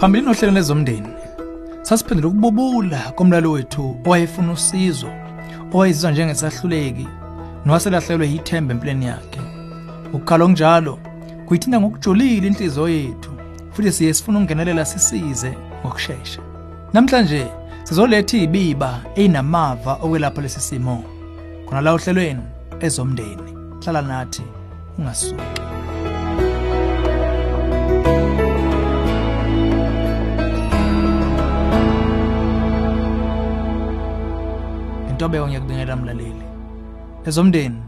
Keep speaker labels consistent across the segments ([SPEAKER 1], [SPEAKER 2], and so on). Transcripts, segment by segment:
[SPEAKER 1] Phambili nohlelo lezomndeni sasiphendula ukububula komlalo wethu owayefuna usizo owayezizwa njengesahluleki nowaselahlelwe yithemba empilweni yakhe. Ukukhala onjalo kuyithinta ngokujulile inhliziyo yethu futhi siye sifuna ukungenelela sisize ngokusheshsha. Namhlanje sizoletha izibiba einamava okwelapha lesi simo. Khona la ohlelweni ezomndeni. Hlala nathi ungasuki. Intobeko ngiyakubingelela mlaleli. Ezomndeni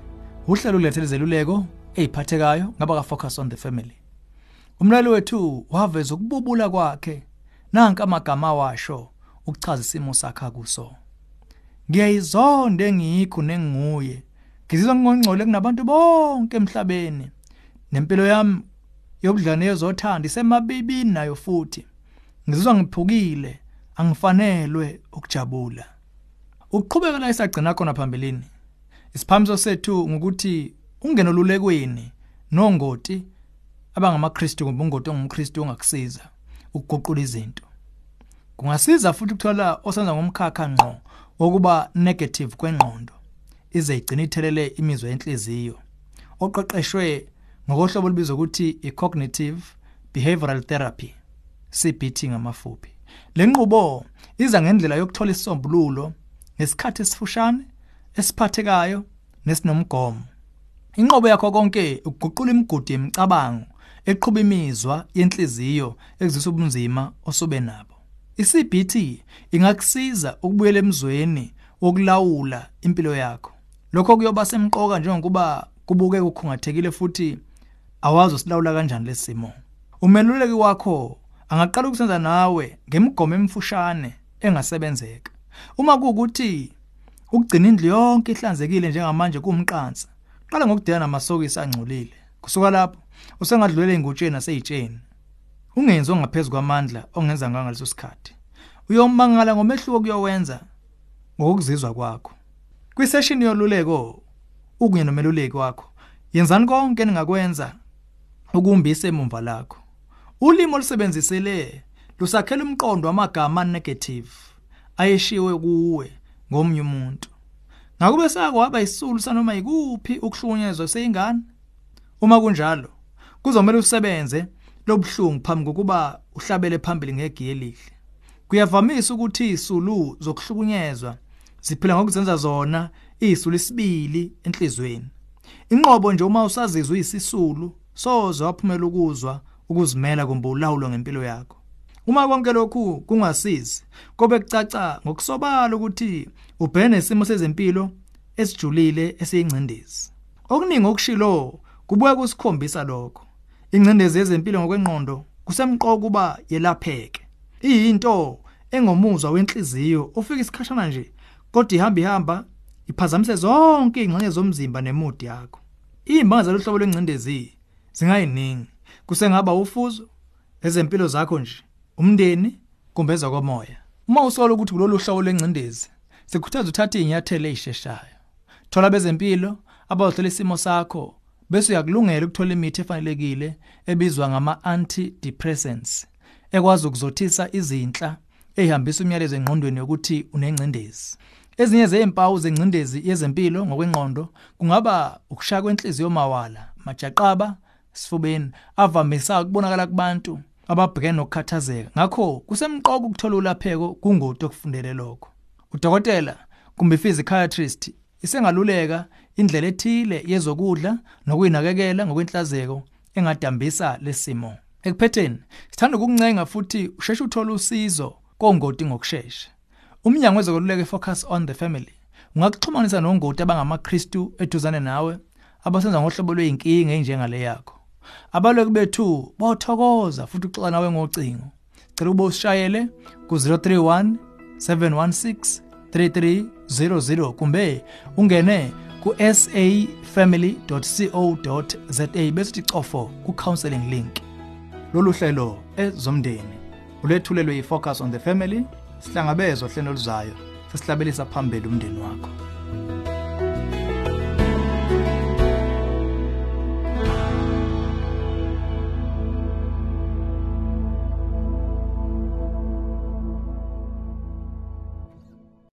[SPEAKER 1] uhlelo ulethele zeluleko eziphathekayo ngaba ka focus on the family. Umlalo wethu waveza ukububula kwakhe nanka amagama washo ukuchaza isimo sakhe kuso ngiyayizonda engikho nenguye ngizizwa ngingongcole kunabantu bonke emhlabeni. Nempilo yami yobudlane yezothanda isemabibini nayo futhi. Ngizizwa ngiphukile angifanelwe ukujabula. Ukuqhubeka la isagcina khona phambilini. Isiphamiso sethu ngokuthi ungene olulekweni nongoti abangamaKristu kumbe ungoti ongumKristu ongakusiza ukuguqula izinto. Kungasiza futhi ukuthola osenza ngomkhakha ngqo wokuba negative kwengqondo ize igcine ithelele imizwa yenhliziyo. Oqeqeshwe ngokohlobo olubizwa ukuthi i-cognitive behavioral therapy CBT ngamafuphi. Le nqubo iza ngendlela yokuthola isombululo ngesikhathi esifushane esiphathekayo nesinomgomo. Inqobo yakho konke ukuguqula imigudu yemicabango eqhuba imizwa yenhliziyo ekuzisa ubunzima osube nabo. iCBT ingakusiza ukubuyela emzweni wokulawula impilo yakho. Lokho kuyoba semqoka njengokuba kubuke ukukhungathekile futhi awazi usilawula kanjani lesimo umeluleki wakho angaqala ukusenza nawe ngemigomo emfushane engasebenzeka. Uma kuukuthi ukugcina indlu yonke ihlanzekile njengamanje kumqansa qala ngokudela namasokisi angcolile. Kusuka lapho usengadlulela ingutsheni nasezitsheni ungenzi ongaphezulu kwamandla ongenza ngaleso sikhathi. Uyomangala ngomehluko kuyowenza ngokuzizwa kwakho. Kwisession yoluleko ukunye nomeluleki wakho yenzani konke ningakwenza ukumbisa emumva lakho. Ulimo olusebenzisele lusakhela umqondo wamagama negative. Ayeshiwe kuwe ngomnye umuntu. Ngakube sakwaba isisulu sanoma ikuphi ukuhlukunyezwa seyingane? Uma kunjalo kuzomela usebenze lobuhlungu phambi kokuba uhlabele phambili ngegiye elihle. Kuyavamisa ukuthi isulu zokuhlukunyezwa ziphila ngokuzenza zona isulu isibili enhlizweni. Inqobo nje uma usazizwa uyisisulu soze waphumela ukuzwa ukuzimela kumbe ulawulo ngempilo yakho. Uma konke lokhu kungasizi kobe kucaca ngokusobala ukuthi ubhene nesimo sezempilo esijulile esiyingcindezi. Okuningi okushilo kubuye kusikhombisa lokho. Ingcindezi yezempilo ngokwengqondo kusemqoka kuba yelapheke. Iyinto engomuzwa wenhliziyo ofika isikhashana nje kodwa ihamba ihamba iphazamise zonke izingxenye zomzimba nemudi yakho. Izimbanga zalohlobo lwengcindezi zingayiningi. Kusengaba ufuzo ezempilo zakho nje. Umndeni kumbe ezakomoya uma usola ukuthi kulolu hlobo lengcindezi sikhuthaza uthatha izinyathelo ezisheshayo thola bezempilo abazohlola isimo sakho bese uyakulungela ukuthola imithi efanelekile ebizwa ngama antidepressants ekwazi ukuzothisa izinhla ehambisa umyalezo engqondweni yokuthi unengcindezi. Ezinye zezimpawu zengcindezi yezempilo ngokwengqondo kungaba ukushaya kwenhliziyo mawala majaqaba sifubeni avamisa ukubonakala kubantu ababhekene nokukhathazeka. Ngakho kusemqoka ukuthola ulapheko kungoti okufundele lokho. Udokotela kumbe psychiatrist isengaluleka indlela ethile yezokudla nokuyinakekela ngokwenhlazeko engadambisa lesimo ekuphetheni sithanda ukuncenga futhi usheshe uthole usizo kongoti ngokusheshsha umnyango wezokululeka focus on the family ungakuxhumanisa nongoti abangamaKristu eduzane nawe abasenza ngohlobo lweinkinga enjengale yakho. Abaleki bethu bothokoza futhi uxoxa nawe ngocingo. Cela ube usishayele ku-031 716 3300 kumbe ungene ku-safamily.co.za bese uthi cofo ku-counseling link. Lolu hlelo ezomndeni ulethulelwe yi-focus on the family sihlangabezwa hlelo luzayo sesihlabelisa phambili umndeni wakho.